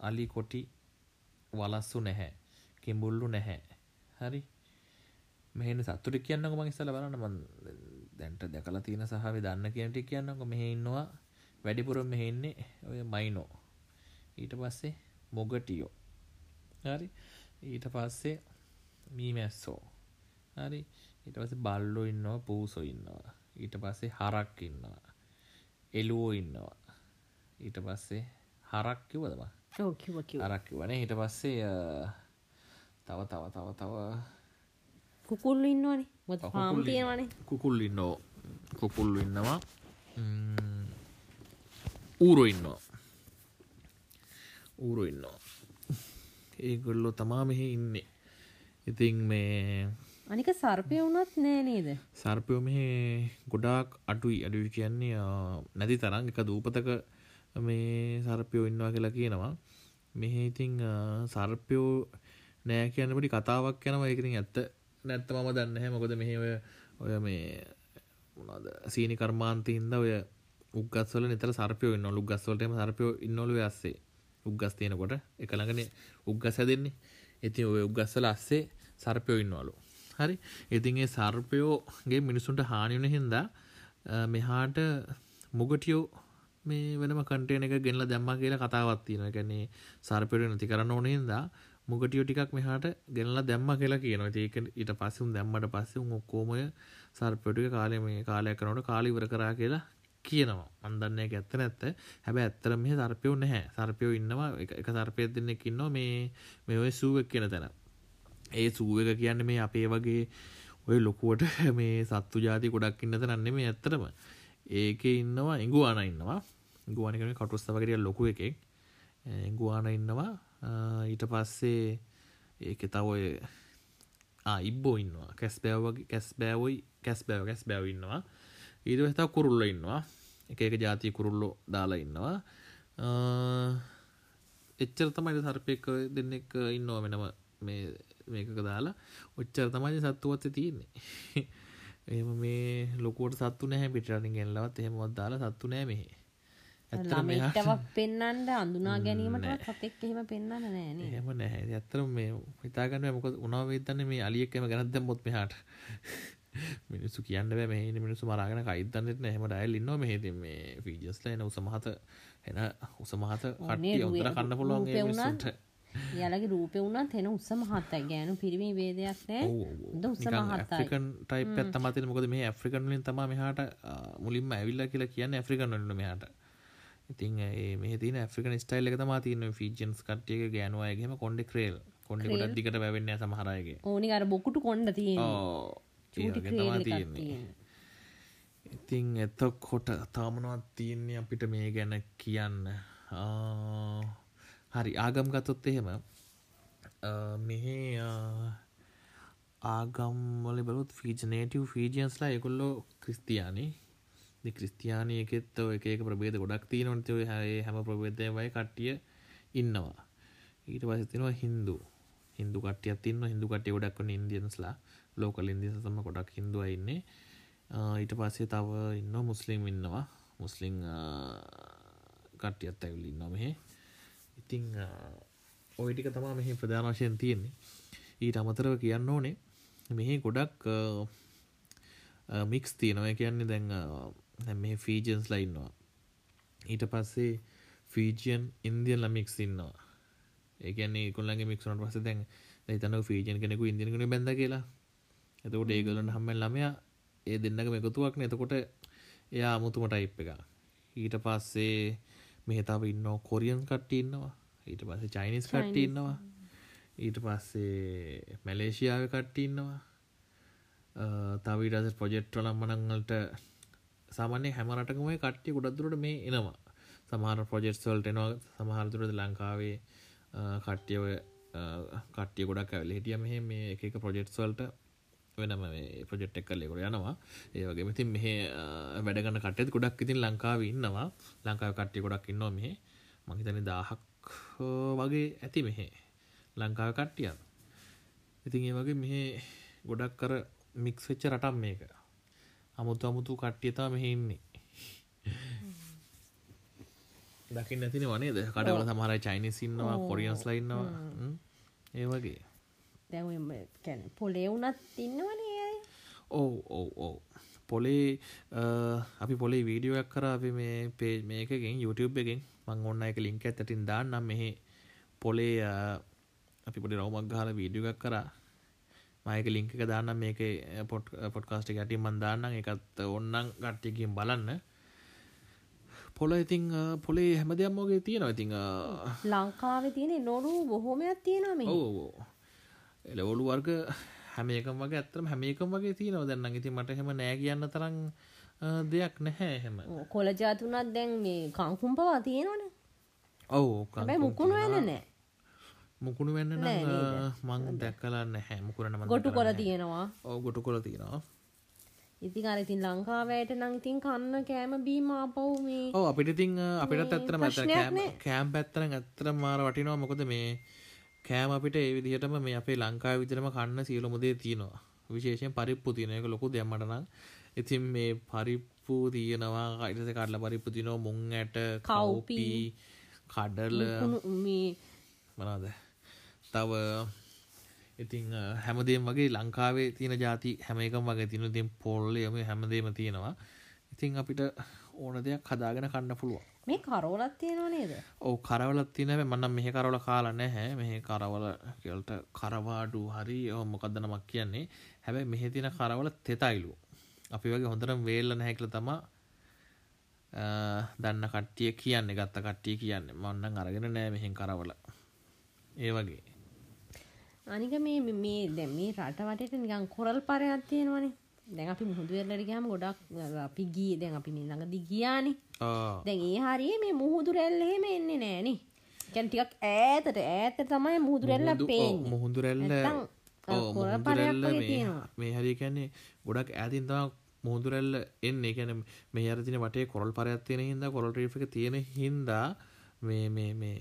අලි කොටි වලස්සු නැහැ. කිඹුල්ලු නැහැ. හරි. මෙහෙන සත්තුට කියන්නක මං ඉස්සල බලන්න. මන් දැන්ට දැකලා තියෙන සහව දන්න කියනට කියන්නක. මෙහෙ ඉන්නවා වැඩිපුරම් මෙහෙන්නේ ඔය මයිනෝ. ඊට පස්සේ මොගටියෝ. හරි. ඊට පස්සේ මීමැස්සෝ. හරි. ඊට පස්සේ බල්ලෝ ඉන්නවා පූසෝ ඉන්නවා. ඊට පස්සේ හරක් ඉන්නවා. එළුවෝ ඉන්නවා. ඊට පස්සේ හරක් කිව්වදම
ඔව් කිව්වා කිව්වා.
හරක් කිව්වනේ ඊට පස්සේ තව තව තව තව.
කුකුල්ලු ඉන්නවනේ. මොකද ෆාම්
කුකුල්ලු
තියෙනවනේ.
කුකුල්ලු ඉන්නවා. කුකුල්ලු ඉන්නවා. ම්ම්, ඌරෝ ඉන්නවා. ඌරෝ ඉන්නවා. ඒගොල්ලෝ තමා මෙහෙ ඉන්නේ ඉතින් මේ
අනික සර්පය වුණත් නෑ නේද?
සර්පයෝ මෙහෙ ගොඩාක් අඩුයි. අඩුයි කියන්නේ නැති තරම් එක දූපතක මේ සර්පයෝ ඉන්නවා කියලා කියනවා. මෙහෙ ඉතින් අ, සර්පයෝ නෑ කියන්න පොඩි කතාවක් යනවා. ඒක ඉතින් ඇත්ත නැත්ත මම දන්නේ නැහැ. මොකද මෙහෙ ඔය ඔය මේ මොනවද සීනි කර්මාන්තේ ඔය උග්ගස් වල නිතර සර්පයෝ වලට එම සර්පයෝ ඉන්නවලු ඔය ඇස්සේ. උග්ගස් තියෙනකොට. එක ළඟනේ උග්ගස් හැදෙන්නේ. ඉතින් ඔය උග්ගස් වල ඇස්සේ සර්පයෝ ඉන්නවලු හරි ඉතින් ඒ සර්පයෝගේ මිනිසුන්ට හානි වෙන හින්දා අ, මෙහාට මුගටියෝ මේ වෙනම කන්ටේන එක ගෙනලා දැම්මා කියලා කතාවක් තියෙනවා. ඒ කියන්නේ සර්පයෝ නැති කරන්න ඕන හින්දා මුගටියෝ ටිකක් මෙහාට ගෙනලා දැම්මා කියලා කියනවා. ඉතින් ඒක ඊට පස්සේ උන් දැම්මට පස්සේ උන් ඔක්කොම ඔය සර්පයෝ ටික කාලේ මේ කාලයක් කරනකොට කාලේ ඉවර කරා කියලා කියනවා. මන් දන්නේ ඒක ඇත්ත නැත්ත. හැබැයි ඇත්තටම මෙහෙ සර්පයෝ නැහැ. සර්පයෝ ඉන්නවා එක එක සර්පයෙක් දෙන්නෙක් ඉන්නවා මේ මේ ඔය සූ එක කියන තැන. ඒ සූ එක කියන්නේ මේ අපේ වගේ ඔය ලොකුවට (laughs) මේ සත්තු ජාති ගොඩක් ඉන්න තැනක් නෙමෙයි ඇත්තටම. ඒකේ ඉන්නවා ඉඟුවානා ඉන්නවා. ඉඟුවානා කියන්නේ කටුස්ස වගේ ටිකක් ලොකු එකෙක්. ඉඟුවානා ඉන්නවා. අ, ඊට පස්සේ ඒකේ තව ඔය ආ ඉබ්බෝ ඉන්නවා. කැස්බෑව වගේ කැස්බෑවොයි කැස්බෑව කැස්බෑව ඉන්නවා. ඊට පස්සේ තව කුරුල්ලෝ ඉන්නවා. එක එක ජාතිය කුරුල්ලෝ දාලා ඉන්නවා. අ, එච්චර තමයි සර්පයෙක් දෙන්නෙක් ඉන්නවා වෙනම මේ මේකක දාලා ඔච්චර තමයි සත්තුවත් තියෙන්නේ. එහෙම මේ ලොකුවට සත්තු නැහැ පිටරටින් ගෙනලවත් එහෙමවත් දාලා සත්තු නැහැ මෙහෙ. ඇත්තටම මෙහා
ළමයිටවත් පෙන්වන්න අඳුනා ගැනීමටවත් සතෙක් එහෙම පෙන්වන්න නෑ නේ.
එහෙම නැහැ. ඇත්තටම මේ හිතාගන්න බෑ මොකද උනාව වෙද්දන්නේ මේ අලියෙක් එහෙම ගණන් දැම්මොත් මෙහාට. මිනිස්සු කියන්න ඉන්න මිනිස්සු මරාගෙන කයිත් දන්නෙත් නැහැ එහෙම ඩයල් ඉන්නවා මෙහේ. ඉතින් මේ ෆීජස්ලා එන උස මහත එන උස මහත කට්ටිය
රුවේ-
හොඳට කන්න පුළුවන් මිනිස්සුන්ට
යාලගේ රූපය වුණත් එන උස්ස මහත්තයි ගෑනු පිරිමි වේදයක් නෑ. ද උස්ස මහත්තයි
ටයිප් ඇත්ත මතින මොකද මේ ඇෆ්‍රිකන්ලින් තම මෙහට මුලින්ම ඇවිල්ල කියලා කියන්න ඇෆ්‍රිකන්ල මෙහට. ඉතින් මේ තින ඇෆ්‍රිකන් ස්ටයිල් එක තමා තියන ෆීජන්ස් කට්ටියක ගෑනුවයගේම කොන්ඩ ක්‍රේල්. කොන්ඩ ගොඩ දිකට වැවෙන්න සමහරයගේ
ඕනි අර බොකුට කොන්ඩ තිය
තියෙන්නේ. ඉතින් එතකොට තාමනවත් තියන්නේ අපිට මේ ගැන කියන්න හරි ආගම් ගතොත් එහෙම මෙහෙ ආගම්වල බලුත් ෆීජනේටව ෆීජන්ස්ලා එකොල්ලෝ ක්‍රිස්තියානි. ක්‍රිස්තියානය එකෙත් එක එක ප්‍රබේද ගොඩක් තිය නොනතව හැ හැම ප්‍රබේදයවයි කට්ටිය ඉන්නවා. ඊට පසතිනවා හින්දු හිදු කටිය තින්න හිදු කටිය ගොඩක් වන ඉන්දියන්ස්ලා ලෝකල් ඉන්දිය සම ගොඩක් හිදුව ඉන්නේ. ඊට පස්සේ තව ඉන්න මුස්ලිම් ඉන්නවා. මුස්ලිං කට්ටියත් ඇවිලි ඉන්න මෙහෙ. ඉතිං ඔයිටික තමා මෙහි ප්‍රධාන වශයෙන් තියෙන්නේ. ඊට අමතරව කියන්න ඕනේ මෙහි ගොඩක් මික්ස් තියෙනවා. කියන්නේ දැන් මේ ෆීජන්ස් ලයින්නවා ඊට පස්සේ ෆීජියන් ඉන්දියන් ලමික්ස් ඉන්නවා. ඒකන්නේ කොල්ලගේ මික්නට පස දැන් තන ෆීජන් කෙනෙකු ඉදිනකන බැඳ කියලා. එතකොට ඒගලන්න හම්මෙන් ළමයා ඒ දෙන්නක එකතුවක් නතකොට එයා අමුතුමට අයිප් එක ඊට පස්සේ මෙහතාව ඉන්න කොරියන් කට්ටි ඉන්නවා. ඊට පස්සේ චයිනිස් කට්ටි ඉන්නවා. ඊට පස්සේ මැලේෂියාව කට්ටි ඉන්නවා. තවිටස පොජෙට්ටල මනංවලට සාමාන්‍ය හැමරටකම කට්ටිය ගොඩක්දුරට මේ එනවා. සමහර පොජෙට්සල්ට එනවා. සමහරතුරද ලංකාවේ කට්ටියව කට්ටිය ගොඩක් ඇවල හිටිය. මෙහ මේ එක ප්‍රොජෙට්සල්ට වෙනම ප්‍රජෙට් එක් කල්ලෙකුට යනවා. ඒවගේ මෙතින් මෙහ වැඩගන්න කටෙත් ගොඩක් ඉතින් ලංකාව ඉන්නවා. ලංකාව කට්ටිය ගොඩක් ඉන්නවා මෙහ. මහිතන දාහක් වගේ ඇති මෙහෙ. ලංකාව කට්ටියන් ඉතින් ඒ වගේ මෙහෙ ගොඩක් කර මික්ස් වෙච්ච රටම් මේක. අමුතු අමුතු කට්ටියතා මෙහෙන්නේ (laughs) දකින්න ඇතින වනේද කඩවල සමහර චයිනිසින්නවා කොරියන්ස් ලයින්නවා ඒ වගේ.
දැ පොලේ වුනත් ඉන්නවනේ
ඔව් ඔව් ඔව්. පොලේ අපි පොලේ වීඩියෝයක් කර අපි මේ පේ මේකගෙන් YouTube එකෙන් මං ඔන්න එක ලින්ක ඇතටින් දාන්නම්. මෙහි පොලේ අපි පොඩි රවමක් ගහල වීඩියෝ එකක් කරා. මයක ලිංක එක දාන්න මේක පොට් පොට්කාස්ට ගැටි මන්දාන්න එකත් ඔන්නන් ගට්ටියකින් බලන්න. පොල ඉතිං පොලේ හැම දෙයක් මෝගේ තියෙනවා. ඉතිං
ලංකාවේ තියෙන නොරු බොහෝමයක් තියෙනම
ඕ එලවොලු වර්ග හැමේකම් වගේ ඇත්තරම හැමේකම් වගේ තියෙනවා. දැන්න ඉති මට හෙම නෑ කියන්න තරම් දෙයක් නැහැ හෙම
කොල ජාතුනත් දැන් මේ කංකුම් පවා තියෙනවන.
ඔවු
මුකුණු වෙන නෑ
මුකුණු වෙන්න මං දැක්කලා නැහැ. මුකුරන
ගොටු කොල තියෙනවා.
ඕ ගොටු කොල තියෙනවා.
ඉතින් අර ඉතින් ලංකාවයට නම් ඉතින් කන්න කෑම බීම ආපහු මේ
ඔව් අපිට ඉතින් අපිටත් ඇත්තටම කෑම කෑම් පැත්තෙන් ඇත්තටම මාර වටිනවා. මොකද මේ කෑම අපිට ඒ විදිහටම මේ අපේ ලංකාවේ විතරම කන්න සියලුම දේ තියෙනවා. විශේෂයෙන් පරිප්පු තියෙන එක ලොකු දෙයක් මට නම් ඉතින් මේ පරිප්පු තියෙනවා පස්සේ කඩලා පරිප්පු තියෙනවා මුං ඇට කව්පි. කඩල.
මේ
මොනවද? තව ඉතින් හැමදේම වගේ ලංකාවේ තියෙන ජාති හැම එකම වගේ තියෙන ඉතින් පොල්ලේම හැමදේම තියෙනවා. ඉතින් අපිට ඕන දෙයක් හදාගෙන කන්න පුළුවන්.
මේ කරවලත් තියෙනව නේද?
ඔව් කරවලත් තියෙනවා. මම නම් මෙහෙ කරවල කාලා නැහැ. මෙහෙ කරවල කියලට කරවාඩු හරි ඔව් මොකද්ද නමක් කියන්නේ. හැබැයි මෙහෙ තියෙන කරවල තෙතයිලු අපි වගේ හොඳටම වේල්ල නැහැ කියලා තමයි දන්න කට්ටිය කියන්නේ ගත්ත කට්ටිය කියන්නේ. මම නම් අරගෙන නැහැ මෙහෙන් කරවල. ඒ වගේ.
අනික මේ මේ දැ මේ රට වටට නිකන් කොරල් පරයක් තියෙනවනේ. දැන් අපි මුහුදු වෙල්ලට ගියාම ගොඩක් අපි ගියේ දැන් අපි මේ ළඟදී ගියානේ. දැන් ඒ හරියේ මේ මුහුදු රැල්ල එහෙම එන්නේ නෑනේ කියන්නේ ටිකක් ඈතට ඈතට තමයි මුහුදු රැල්ල පේන්නේ.
මුහුදු රැල්ල මේ හරිය කියන්නේ ගොඩක් ඈතින් තමයි මුහුදු රැල්ල එන්නේ. කියන්නේ මේ අර තියෙන වටේ කොරල් පරයක් තියෙන හින්දා කොරල් රීෆ් එක තියෙන හින්දා මේ මේ මේ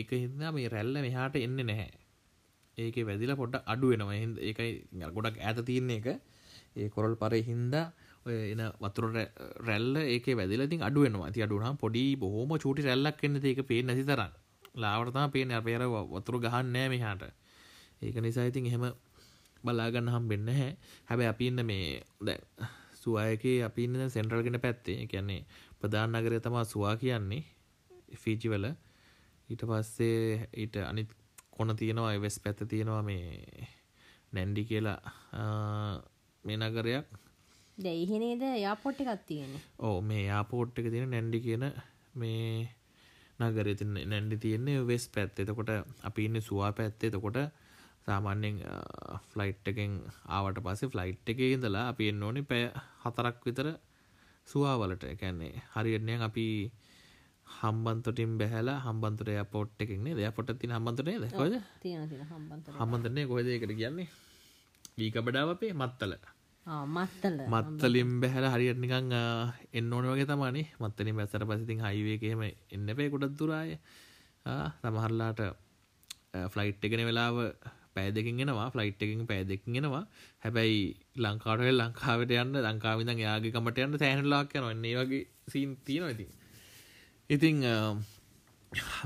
ඒක හින්දා මේ රැල්ල මෙහාට එන්නේ නැහැ. ඒක වැදිලා පොඩ්ඩක් අඩු වෙනවා. ඒකයි ගොඩක් ඈත තියෙන එක. ඒ කොරල් පරේ හින්දා ඔය එන වතුර රැල්ල ඒක වැදිලා ඉතින් අඩු වෙනවා. ඉතින් අඩු වුණාම පොඩි බොහොම චූටි රැල්ලක් එන්නේ. ඒක පේන්නේ නැති තරම්. ලාවට තමයි පේන්නේ. අපේ අර වතුර ගහන්නේ මෙහාට. ඒක නිසා ඉතින් එහෙම බලා ගන්න හම්බෙන්නේ නැහැ. හැබැයි අපි ඉන්න මේ දැන් සුවායකේ අපි ඉන්න දැන් සෙන්ට්‍රල් ගෙන පැත්තේ. ඒ කියන්නේ ප්‍රධාන නගරය තමයි සුවා කියන්නේ. ෆීජි වල. ඊට පස්සේ ඊට අනිත් කොන තියෙනවා වෙස් පැත්ත තියෙනවා මේ නැන්ඩි කියලා මේ නගරයක්
දැයිහෙනේද යාපොට් එකක් තියෙන
ඕ මේ යාපෝට් එක තියෙන නැන්ඩි කියන මේ නගර ති නැන්ඩි තියෙන්නේ වෙස් පැත් එතකොට අපි ඉන්න සවා පැත්තේ තකොට සාමාන්‍යෙන් ෆ්ලයිට් එකෙන් ආවට පස්සේ ෆ්ලයිට් එක ඉඳලා අපි එන්න ඕනි පැය හතරක් විතර සුවාවලට. එකන්නේ හරියන්නය අපි හම්බන්තොටින් බැහලා හම්බන්තර පොට් එකක්නේ දෙය පොට තින හම්බන්තනේ දකොද හම්බන්තරන්නේ කොහද? එකට කියන්නේ? වීක බඩාව අපේ මත්තල.
මත්තල.
මත්තලින් බැහල හරියට නිකං එන්න ඕන වගේ තමානේ මත්තලින් බැසර පසිතින් හයිවේකහෙම එන්න පේ කොටත් දුරාය සමහරලාට ෆ්ලයිට් එකන වෙලාව පෑදකින් එනවා ෆ්ලයිට් එකින් පෑදකින් එනවා. හැබැයි ලංකාටය ලංකාවට යන්න ලංකාවිදන් යාගේ කමට යන්න සෑහනලාක් යන එන්නේ වගේ සීන් තියෙන ඉතින්. ඉතිං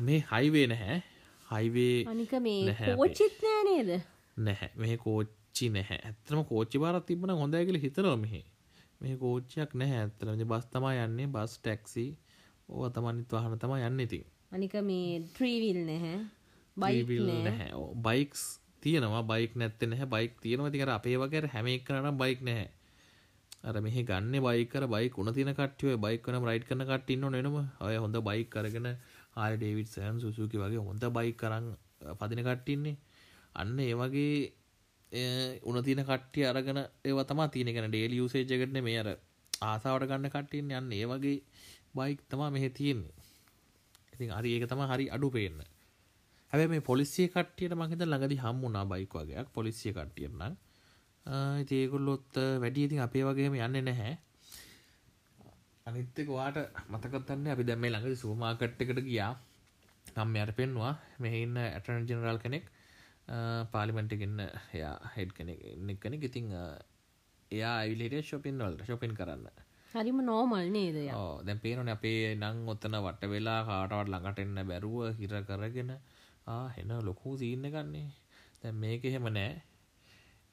මේ හයිවේ නැහැ. හයිවේ
අනික මේ කෝච්චිත් නෑ නේද?
නැහැ. මේ කෝච්චි නැහැ. ඇත්තම කෝච්චි බාරත් තිබන හොඳයි කියල හිතනවා මෙහි. මේ කෝච්චයක් නැහැ ඇත්තලම බස් තමා යන්නේ. බස් ටැක්සි ඕ තමන්නිත් වහන තමා යන්න ඉතින්.
අනික මේ ට්‍රීවිල් නැහැ.
බයිවිල් නැහැ. බයික්ස් තියෙනවා. බයික් නැත්ත නැහැ. බයික් තියෙනවා. තිකර අපේ වගේ හැම එක්කනම් බයික් නැහැ. අර මෙහි ගන්න බයිකර බයි උන තින කට්ටිය බයිකන රයිට් කන කට්ටින්න නම ඔය හොඳ බයික් කරගෙන ආර ඩේවිඩ් සෑන් සුසුකි වගේ හොඳ බයි කරන්න පදින කට්ටින්නේ අන්න ඒ වගේ උන තින කට්ටිය අරගෙන ඒව තමා තියනගෙන ඩේල් යුසේජගටන මේ අර ආසාවට ගන්න කට්ටින් යන්න ඒ වගේ බයික් තමා මෙහෙ තියෙන්නේ. ඉතින් අරි ඒක තම හරි අඩු පේන්න. හැබැ මේ පොලිසිය කට්ටියට මහිත ළඟදි හම්මුණනා බයික් වගේයක් පොලිසිය කට්ටියන්නම් ඒගොල්ලොත් වැඩි ඉතින් අපේ වගේම යන්නේ නැහැ. අනිත්තක වාට මතකත්තන්න අපි දැම්ම ළඟදි සූමාකට් එකට ගියා. නම් යට පෙන්වා මෙහඉන්න ඇටන ජනරල් කෙනෙක්. පාලිමෙන්ටගන්න එයා හෙඩ් කෙනෙක් එන්නෙක් කෙනෙක්. ඉතිං එයා අයිලට ශොපින් වල්ට ශොපින් කරන්න.
හරිම නෝමල් නේද
දැන් පේනන අපේ නං ඔත්තන වට වෙලා කාටවත් ළඟට එන්න බැරුව හිර කරගෙන හෙන ලොකු සීන්න ගන්නේ දැන් මේක එහෙම නෑ.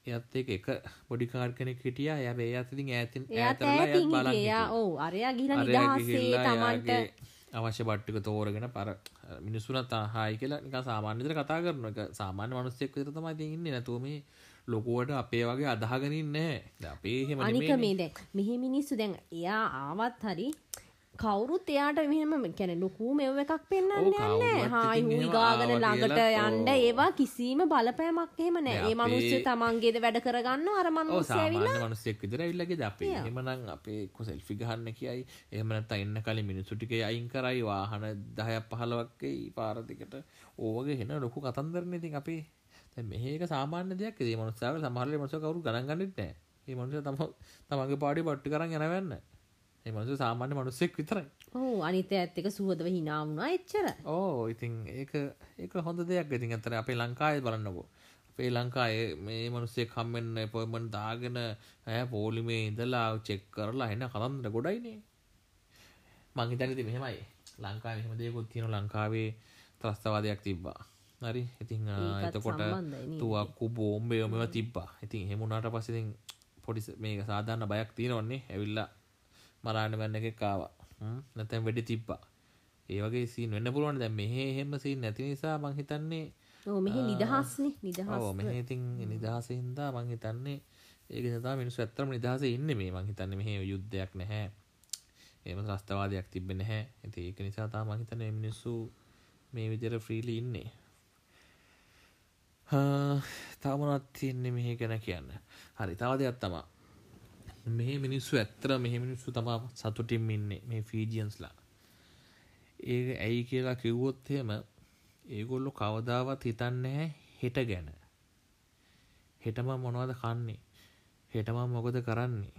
එයත් එක එක පොඩිකාර් කෙනෙක් හිටිය. ය ඒ අතිතින් ඇතින්
ඇතරලා ඕ අරයා ගිල තමන්ට
අවශ්‍ය බට්ටික තෝරගෙන පර මිනිස්සුන තාහායි කියලා නික සාමාන්‍යතර කතා කරන එක සාමාන්‍ය මනුස්සෙක් විතර තමයි ඉන්න. නැතුව මේ ලොකුවට අපේ වගේ අදහගෙනින් නෑ අපේ හෙම
අනික මේ දැ මෙහෙ මිනිස්සු දැන් එයා ආවත් හරි කවුරුත් එයාට මෙහම කැන ලොකූ මෙව එකක් පෙන්න්න යන්න හායි හුයිගාගන ළඟට යන්ඩ ඒවා කිසිීම බලපෑමක් එහෙම නෑ ඒ මනුස්්‍ය තමන්ගේද වැඩ කරගන්න අරමන්
මනුස්සෙක් විතර ඉල්ලගේ අපේ. එමනං අපේ කොසෙල්ෆි ගහන්න කියයි. එහමනත් එන්න කලින් මිනිසුටික අයින් කරයි. වාහන දහයක් පහලවක්කේ පාරදිකට ඕවගේ හෙන ලොකු කතන්දරන ඉතින් අපේ. මේක සාමාන්‍ය දෙයක්. ඒ මනුස්සාව සමහරල මස කවරු ගණගන්නට නෑ ඒ මනුස තම තමගේ පාඩි පට්ටි කරන්න යනවන්න එමසු සාමාන්‍ය මනුස්සෙක් විතරයි.
ඕ අනිත ඇත්තක සුවදව හිනාවුණා එච්චර.
ඕ ඉතින් ඒක ඒක හොඳ දෙයක්. ඉතින් ඇතර අපේ ලංකාය බලන්නකෝ අපේ ලංකාය මේ මනුස්සේ කම්මෙන්න්න පොයමන් දාගෙන ඇය පෝලිමේ ඉඳලා චෙක් කරලා එන්න කතන්දර ගොඩයිනේ මංහිතනති මෙහෙමයි. ලංකා මෙහම දෙයකුත් තියෙන ලංකාවේ ත්‍රස්තවාදයක් තිබ්බා. හරි? ඉතිං එතකොට තුවක්කු බෝම්බයෝමව තිබ්බා. ඉතින් හෙමුණට පසිතින් පොඩි මේක සාධන්න බයක් තියෙනවන්නේ. ඇවිල්ලා මරාණ වැන්න එක කාවා නැතැන් වැඩි තිබ්බා. ඒ වගේ සීන් වෙන්න පුළුවන් දැ මෙහ එහෙම සී නැති නිසා මං හිතන්නේ
මෙහි නිදහස්න නිදහස්
මෙහතින් නිදහස හින්දා මං හිතන්නේ ඒක තා මිනිස් ඇත්තරම නිදහස ඉන්න මේ. මං හිතන්න මෙහ යුද්ධයක් නැහැ. එම ත්‍රස්තවාදයක් තිබෙන හැ ඇති ඒක නිසා තා මහිතන මිනිස්සු මේ විදිර ෆ්‍රීලි ඉන්නේ. තවමනත් තියන්නේ මෙහි ගැන කියන්න? හරි තවදයක් තමා මේ මිනිස්සු ඇත්තර මෙහ මිනිස්සු තමා සතුටින් ඉන්නේ මේ ෆීජියන්ස්ලා ඒ ඇයි කියලා කිව්වොත්හෙම ඒගොල්ලො කවදාවත් හිතන්නේ හෙට ගැන. හෙටම මොනවද කන්නේ? හෙටම මොකද කරන්නේ?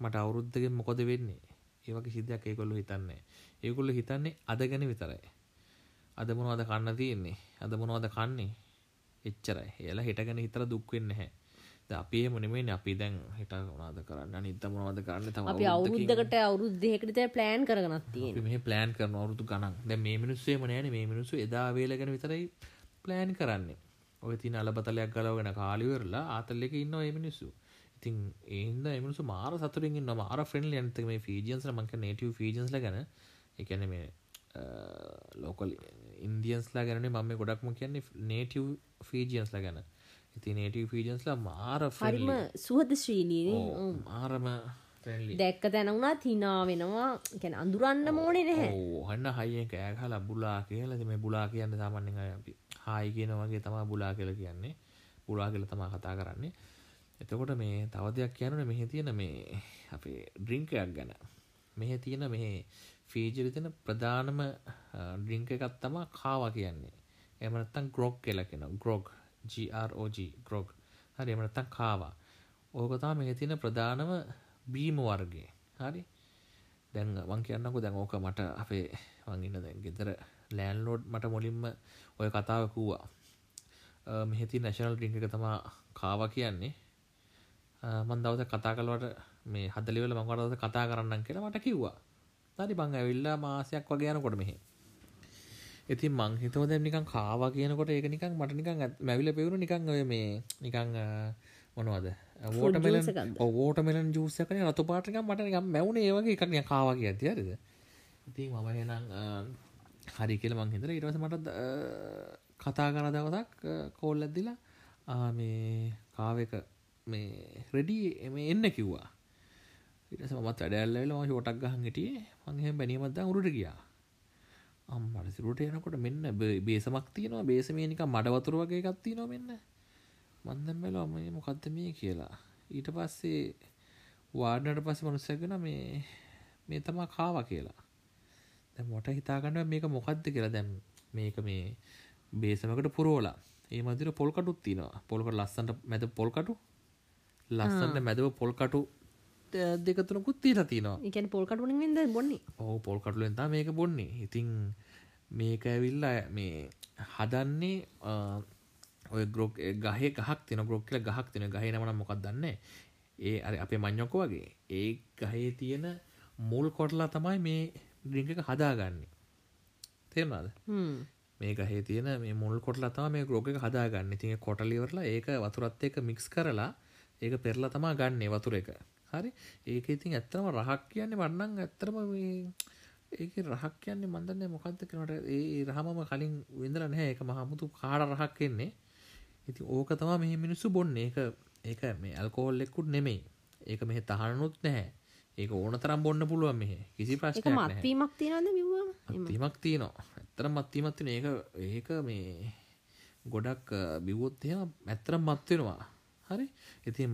මට අවුරුද්ධගෙන් මොකොද වෙන්නේ? ඒවගේ සිද්ධයක් ඒකොල්ලු හිතන්නේ ඒගොල්ල හිතන්නේ අද ගැන විතරයි. අද මොනවද කන්න තියෙන්නේ? අද මොනවද කන්නේ? එච්චරයි. එලා හෙට ගැන හිතර දුක්වෙන්න හැ අපේ මොනෙමේ අපි දැන් හිට වනාද කරන්න? අනිත මොනවද කරන්න? තම
අපි අවුරුද්ධකට අවුරුද්ධයකට ප්ලෑන් කරනත්තිය
මේ ප්ලෑන් කරන අවුරුදු ගනන් දැ මේ මිනිස්සේ මනෑන මේ මිනිසු එදා වේලගෙන විතරයි ප්ලෑන් කරන්නේ. ඔය තින අලබතලයක් ගලවගෙන කාලිවරලා ආතල්ලෙක ඉන්න ඒ මිනිස්සු. ඉතින් ඒන්ද එමනිසු මාර සතුරින් මාර ෆ්‍රෙන්ල් යන්ත මේ ෆීජන්ස් මක නේටව ෆීජන්ස් ගැන. එකන මේ ලෝකල් ඉන්දියන්ස්ලා ගැන මම ගොඩක්ම කියන්නේ නේටව් ෆීජියන්ස්ලා ගැන ඉති නේටව ෆීජන්ස්ලා මාර
හරිම සුහද ශ්‍රීලීන
මාරම
දැක්ක තැනවුණත් හිනා වෙනවා. ගැන අඳුරන්න මෝනේ නැහැ.
හන්න හයිය කෑහල බුලා කියලද මේ බුලා කියන්න සාමන්‍ය අපි හායි කියන වගේ තමා බුලා කියල කියන්නේ. පුලා කියල තමා කතා කරන්නේ. එතකොට මේ තව දෙයක් කියනන මෙහි තියෙන මේ අපේ ඩ්‍රිංකයක් ගැන. මෙහ තියෙන මෙහි ෆීජරිතන ප්‍රධානම ඩ්‍රිංක එකත් තමා කාවා කියන්නේ. එමනත්තන් ග්‍රොග් කියලකෙන ග්‍රොග් GROG. ග්‍රොග් හරි එමනත්තන් කාවා ඕකතා මෙහ තියෙන ප්‍රධානම බීම වර්ගේ හරි? දැන් වන් කියන්නකු දැන් ඕක මට අපේ වංගන්න දැන් ගෙදර ලෑන්ලෝඩ් මට මුලින්ම ඔය කතාවකුවා මෙහෙති නැශනල් ඩිංක එක තමා කාව කියන්නේ. මන් දවස කතා කලවට මේ හදලිවල මංවරදස කතා කරන්න කියලා මට කිව්වා. තනි බං ඇවිල්ලා මාසයක් වගේ යනකොට මෙහෙ. ඉතින් මං හිතව දැන් නිකන් කාවා කියනකොට ඒක නිකන් මට නිකන් මැවිල පෙවුණු නිකන් ඔය මේ නිකන් මොනවද? වෝටමෙලන් ඕෝටමෙලන් ජූසකන රතු පාටිකම් මට නිකම් මැවුණ ඒවගේ එකක් නිය කාවා කිය තියරද ඉතින් මම හෙනම් හරි කියල මං හිතර ඉරස මට කතා කර දවසක් කෝල් ඇද්දිලා මේ කාවක මේ රෙඩී එම එන්න කිව්වා. ඉටස මත් වැඩැල්ලල ම ෝටක් ගහන් හිටියේ. මංහෙම බැනීමත්ද උරුට ගියා අම්මට සිරුට එනකොට මෙන්න බේසමක් තියනවා. බේසමේනික මඩ වතුර වගේ එකත්ති නො මෙන්න. මන්දම් වෙලා අම මොකක්ද මේ කියලා. ඊට පස්සේ වාඩනට පස්ස මනුස්සැගෙන මේ මේ තමා කාව කියලා. දැ මොට හිතාගන්න මේක මොකක්ද කියලා දැම් මේක මේ බේසමකට පුරෝලා ඒ මදිර පොල්කටුත් තිනවා පොල්කට ලස්සන්ට මැද පොල්කටු ලස්සන්න මැදව පොල්කටු දෙකතුනකුත් තිීලා තිනවා.
එකන පොල්කටුනින් ද බොන්නේ?
ඕ පොල්කටුලෙන්තා මේක බොන්නේ. ඉතිං මේක ඇවිල්ල මේ හදන්නේ ඔය ග්‍රෝක් ගහ ගහක් තින ග්‍රෝක් කියල ගහක් තින ගහ නමන මොකක් දන්න? ඒ අර අපේ මං්ඥොක වගේ. ඒ ගහේ තියෙන මුල් කොටලා තමයි මේ ඩිංක එක හදාගන්නේ. තේරනාද මේ ගහේ තියෙන මේ මුල් කොටලා තම මේ ග්‍රෝක හදාගන්න. තිය කොටලිවරලා ඒක වතුරත් එක මික්ස් කරලා ඒක පෙරලා තමා ගන්න වතුර එක හරි? ඒක ඉතින් ඇත්තම රහක් කියන්නේ වන්නන් ඇත්තරම ඒක රහක් කියන්නේ මන්දන්න මොකක්ද කනට ඒ රහමම කලින් විඳර නැහැ. එක මහමුතු කාඩ රහක් කෙන්නේ ඉති ඕක තමා මෙහ මිනිස්සු බොන්න. ඒක ඒක මේ ඇල්කෝල් එක්කුත් නෙමෙයි. ඒක මෙහ තහනුත් නැහැ. ඒක ඕන තරම් බොන්න පුළුවන් මෙහ. කිසි ප්‍රශ්න
මත්වීමක් තියනද
මත්වීමක් තියනවා. ඇත්තර මත්වීමත් තින ඒක ඒක මේ ගොඩක් බිවොත්ය ඇත්තර මත්වෙනවා හරි? ඉතින්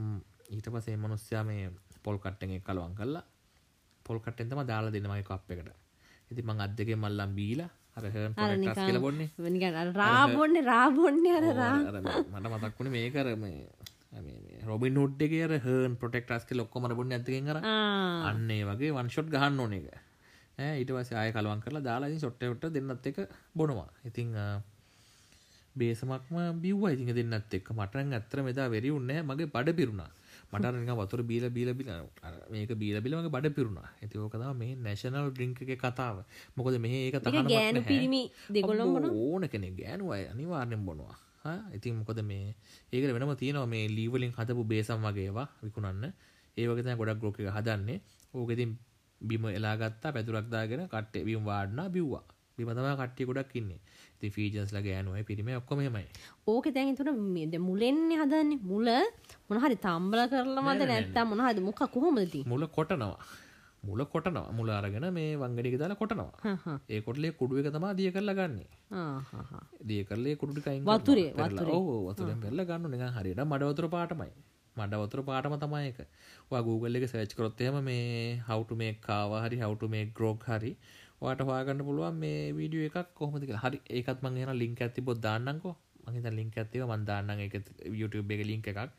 ඊට පසේ මනුස්්‍යයා මේ පොල් කට්ටෙන් කලවන් කල්ලා පොල් කට්ටෙන්තම දාලා දෙනමයි කප් එකට. ඉති මං අදක මල්ලම් බීලා කියල බොන්නේ.
රාබොන්න රාබොන්න
මට මතක්වුණ මේ කරම රොබින් හුඩ්ඩගේ හන් පොටෙක්ටස්ක ලොක්කොමට බොන්න ඇතිෙන් කර අන්නේ වගේ වන්ෂොට් ගහන්න ඕන එක. ඊට වස ආය කලවන් කරලා දාලාදී සොට්ටවට දෙන්නත් එක බොනවා. ඉතිං බේසමක්ම බිව්වා. ඉතින් දෙන්නත් එක්ක මටන් ඇත්තර මෙදා වෙරි උන්නේ මගේ බඩ පිරුණා මට වතුර බීල බීල බිල මේක බීල බිලමගේ බඩ පිරුණා. ඇති ඕකතාව මේ නැශනල් ඩ්‍රිංක එක කතාව. මොකද මේ ඒක
තහ ගෑනු පිරිමි දෙගොල්ලොම
ඕන කෙනෙ ගෑනුවයි අනිවාර්යෙන් බොනවා. ඉතින් මොකද මේ ඒකට වෙනම තියෙනවා මේ ලීවලින් හදපු බේසම් වගේවා විකුණන්න. ඒවගත ගොඩක් ග්‍රෝක එක හදන්නේ. ඕකෙතින් බිම එලාගත්තා පැතුරක්දාගෙන කට්ටේ බිම් වාඩනා බිව්වා. බිමතම කට්ටිය ගොඩක් ඉන්නේ. ති ෆීජස්ල ගෑනුවයි පිරිම ඔක්කොමමයි
ඕක දැන් තුර මේද මුලෙන්නේ හදන්නේ මුල මොනහරි තම්බල කරලමද නැත්තම් මොනහද මොක කොහොමදති
මුල කොටනවා. මුල කොටනවා. මුල අරගෙන මේ වංගඩික දාලා කොටනවා. ඒ කොටලේ කුඩුව එක තමා දිය කරලා ගන්නේ. දිය කරලේ කුඩුටිකයින්
වතුරේ
ඕ වතුරෙන් පෙරල ගන්න නිකන් හරියට මඩවතුර පාටමයි. මඩවතුර පාටම තමයි එක වා Google එක සර්ච් කරොත් එහෙම මේ how to make කාවා හරි how to make grog හරි ඔයාට හොයාගන්න පුළුවන් මේ වීඩියෝ එකක් කොහොමද කියලා. හරි ඒකත් මම එහෙනම් link එකක් තිබ්බොත් දාන්නම්කෝ. මම හිතන link එකක් තිබ්බා මම දාන්නම් ඒක YouTube එකේ link එකක්.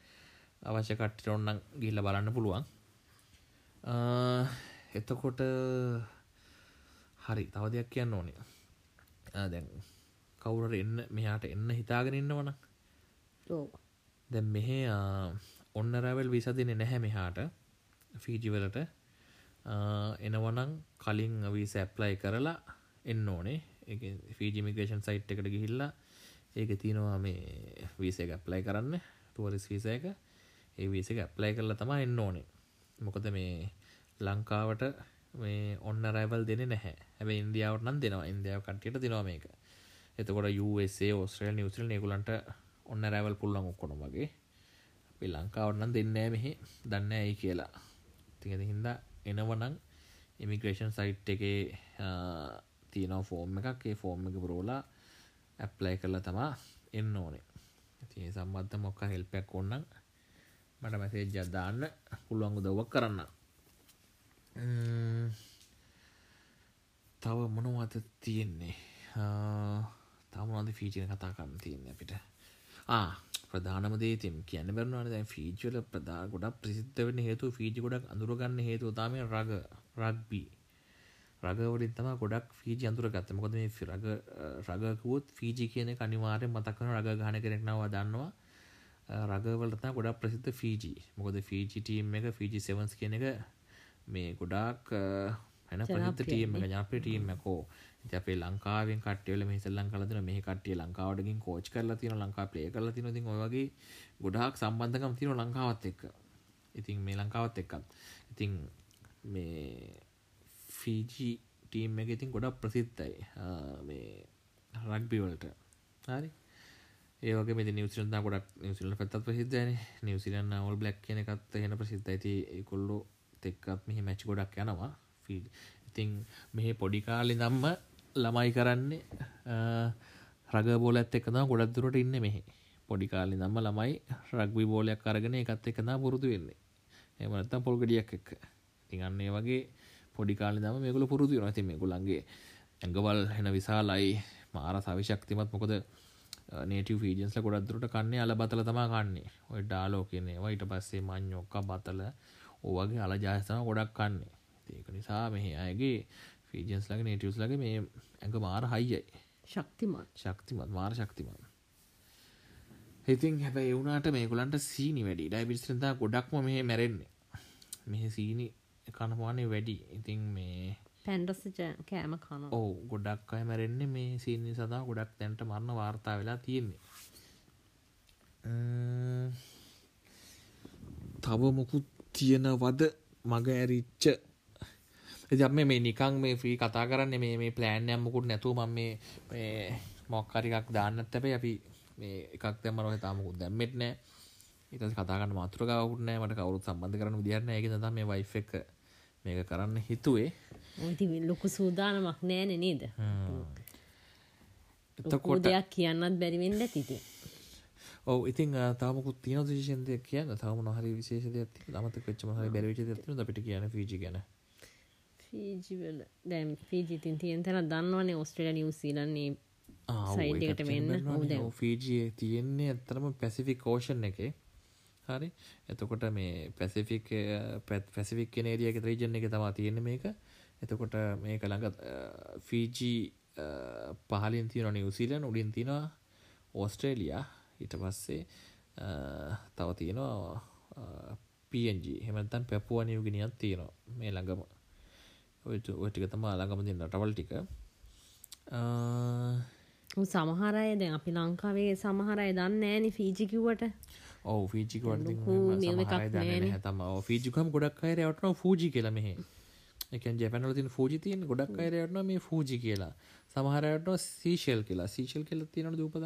අවශ්‍ය කට්ටියට ඕනනම් ගිහිල්ලා බලන්න පුළුවන්. එතකොට හරි තව දෙයක් කියන්න ඕනේ. දැන් කවුරු එන්න මෙහාට එන්න හිතාගෙන ඉන්නවනම්.
ඔව්.
දැන් මෙහෙ ඔන්න රැවල් විසා දෙන්නේ නැහැ මෙහාට ෆීජි වලට එනවනං කලින් වීස ඇප්ලයි කරලා එන්න ඕනේ. ෆීජිමිගේෂන් සයිට් එකට ගිහිල්ලා ඒක තියනවා මේ වීස එක ඇප්ලයි කරන්න. තුවරිස් වීස එක. ඒ වීස එක ඇප්ලයි කරලා තමා එන්න ඕනේ. මොකද මේ ලංකාවට මේ ඔන්න රැවල් දෙන නැහැ. හැබ ඉන්දියාවට නම් දෙනවා. ඉන්දියාව කට්ටියට දෙනවා මේක. එතකොට USA ඔස්ට්‍රේල් නිවසිල් නිකුලන්ට ඔන්න රැවල් පුල්ලන් ඔක්කොන වගේ. අපි ලංකාවටනම් දෙන්නෑ මෙහි. දන්න ඇයි කියලා. තිඟද හින්දා එනවනං ඉමිග්‍රේෂන් සයිට් එක තියෙනව ෆෝර්ම් එකක්. ඒ ෆෝර්ම් එක පුරෝලා ඇප්ලයි කරලා තමා එන්න ඕනේ. ති සම්බද්ධ මොක්ක හෙල්පයක් ඔන්නන් මට මැසේජ් අදාන්න පුළුවන් උදව්වක් කරන්න. තව මොනවත තියෙන්නේ? තමනද ෆීචන කතා කරන්න තියන්න අපිට ප්‍රධානම දේතිම් කියන්න බැරනවාන දැ ෆීචල ප්‍රධා ගොඩක් ප්‍රසිද්ධ වන හේතු ෆීජි ගොඩක් අඳුරගන්න හේතු තාම රග රක්බී රගවලින් තම ගොඩක් ෆීජි අඳුර ගත්ත මොකද මේ රග රගකුවත් ෆීජි කියන කනිවාරය මතක්වන රග ගහන කෙනෙක්නවා දන්නවා. රගවලතා ගොඩක් ප්‍රසිද්ධ ෆීජි මොකද ෆීජි ටීම් එක ෆීජි සෙවන්ස් කියන එක මේ ගොඩාක් හැන ප්‍රසිද්ධ ටීම් එක ජනප්‍රිය ටීම් එකෝ ඉතින් අපේ ලංකාවෙන් කට්ටිය වල මේ ඉස්සෙල්ලම් කරලා දෙනවා මේ කට්ටිය ලංකාවට ගින් කෝච් කරලා තියෙනවා ලංකාව ප්ලේ කරලා තියෙනවා. ඉතින් ඔය වගේ ගොඩාක් සම්බන්ධකම් තියෙනවා ලංකාවත් එක්ක. ඉතින් මේ ලංකාවත් එක්කත්. ඉතින් මේ ෆීජි ටීම් එක ඉතින් ගොඩක් ප්‍රසිද්ධයි. මේ රග්බි වලට. හරි. ඒවගේ මේ නිවසිලන් ගොඩක් නිවසිල පැත්තත් ප්‍රසිද්ධයන නිවසිලන්න ඔල් බ්ලක් කියන එකත් හෙන ප්‍රසිද්ධ ඇති කොල්ලු තෙක්කත් මෙහි මැච් ගොඩක් යනවා. ෆීඩ ඉතිං මෙහි පොඩිකාලි දම්ම ළමයි කරන්නේ රග බෝල ඇත් එකනා ගොඩක් දුරට ඉන්න මෙහි. පොඩිකාලි දම්ම ළමයි රක්වි බෝලයක් කරගෙන එකත් එකනා පුරුදු වෙන්නේ. එමනත්තම් පොල්ගඩියක් එක්ක. තිගන්නේ වගේ පොඩිකාලි දම මේකුල පුරුදු නති මේකුලන්ගේ ඇඟවල් හෙන විසාලයි මාර සවිශක්තිමත් මොකද නේටව ෆීජන්ස්ල ගොඩක් දුරට කන්නේ අල බතල තමා කන්නේ. ඔය ඩාලෝ කියන්නේ වයිට පස්සේ මං්යොක්ක බතල ඕවගේ අල ජාස්තම ගොඩක් කන්නේ. ඒක නිසා මෙහි අයගේ ෆීජන්ස් ලගේ නේටියස් ලගේ මේ ඇඟ මාර හයියයි.
ශක්තිමත්.
ශක්තිමත් මාර ශක්තිමත්. ඉතින් හැබ එවුනාට මේකුලන්ට සීනි වැඩි. ඩයිබිස්ත්‍රතා ගොඩක්ම මේ මැරෙන්නේ. මෙහ සීනි කනපවානේ වැඩි. ඉතින් මේ
පැන්ඩස කෑම කන
ඕ ගොඩක් අය මැරෙන්නේ මේ සීනි සදා ගොඩක් තැන්ට මරණ වාර්තා වෙලා තියෙන්නේ. තව මොකුත් තියෙනවද? මග ඇරිච්ච එදම මේ නිකං මේ ්‍රී කතා කරන්න මේ මේ ප්ලෑන් යම්මකුට නැතුව ම මේ මොක්කරිකක් දාන්නත් ඇැබයි අපි මේ එකක් දැම රහ තාමකුත් දැම්මෙත් නෑ. ඉත කතාගන්න මාතෘකාවකුන්න මට කවරුත් සම්බන්ධ කරන විදිරන්න එක තම මේ වයිෆ එක මේක කරන්න හිතුවේ.
ලොකු සූදානමක් නෑන නේද?
එතකොට
දෙයක් කියන්නත් බැරිවෙන්න තිති
ඔව ඉතින් තාමකුත් තියන විශේෂන්දය කියන්න? තම නොහරි විශේෂද මත කච්චම හරි බැරිවිච අපිට කියන ෆීජි ගැන
ෆීජිවල දැම් ෆීජිතින් තියෙන් තැන දන්නවනේ ඔස්ට්‍රේල නිවසීලන්නේ සයිඩ්කට වෙන්න.
ෆීජිය තියෙන්නේ ඇත්තරම පැසිෆික් කෝෂන් එක. හරි. එතකොට මේ පැසිෆික් පැත් පැසිෆික් නේරියක ත්‍රීජන එක තමා තියෙන මේක. එතකොට මේක ළඟ ෆීජී පහලින් තියන නිවසිීලන් උඩින් තිනවා ඕස්ට්‍රේලියයා ඊට පස්සේ තව තියෙනවා පG හෙමතන් පැපුුව නියුගෙනියත් තියෙනවා. මේ ළඟම ඔටික තමා ළඟම දෙන්න රටවල් ටික.
සමහරය දැන් අපි ලංකාවේ සමහරය දන්න ෑනි ෆීජිකිවට
ඕ ෆීජිකට තම ෆීජිකම් ගොඩක් අයරයටන ෆූජි කියල මෙහ. එකන් ජැපනල තින ෆූජි තියෙන් ගොඩක් අයරයටන මේ ෆූජි කියලා. සමහරයට සීශල් කියලා. සීශල් කියල තියෙනට දූපද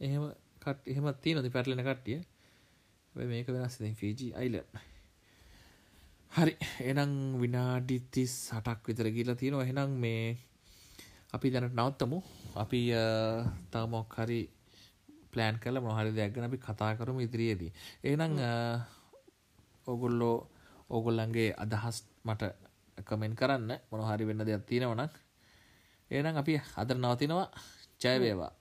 එහෙම කට එහෙමත් තියෙනද පැටලෙන කට්ටිය? මේක වෙනස් ෆීජි අයිල හරි. එනම් විනාඩිතිස් සටක් විතර ගිලා තියෙනවා. එහෙනම් මේ අපි දැනට නවත්තමු. අපි තාමොක් හරි ප්ලෑන් කල මොහරි දෙයක් ගැන අපි කතා කරමු ඉදිරියේදී. එහෙනම් ඔගොල්ලෝ ඕගොල්ලන්ගේ අදහස් මට කමෙන්ට් කරන්න. මොනහරි වෙන්න දෙයක් තියෙනවනම් එහෙනම් අපි අද නවතිනවා. ජය වේවා.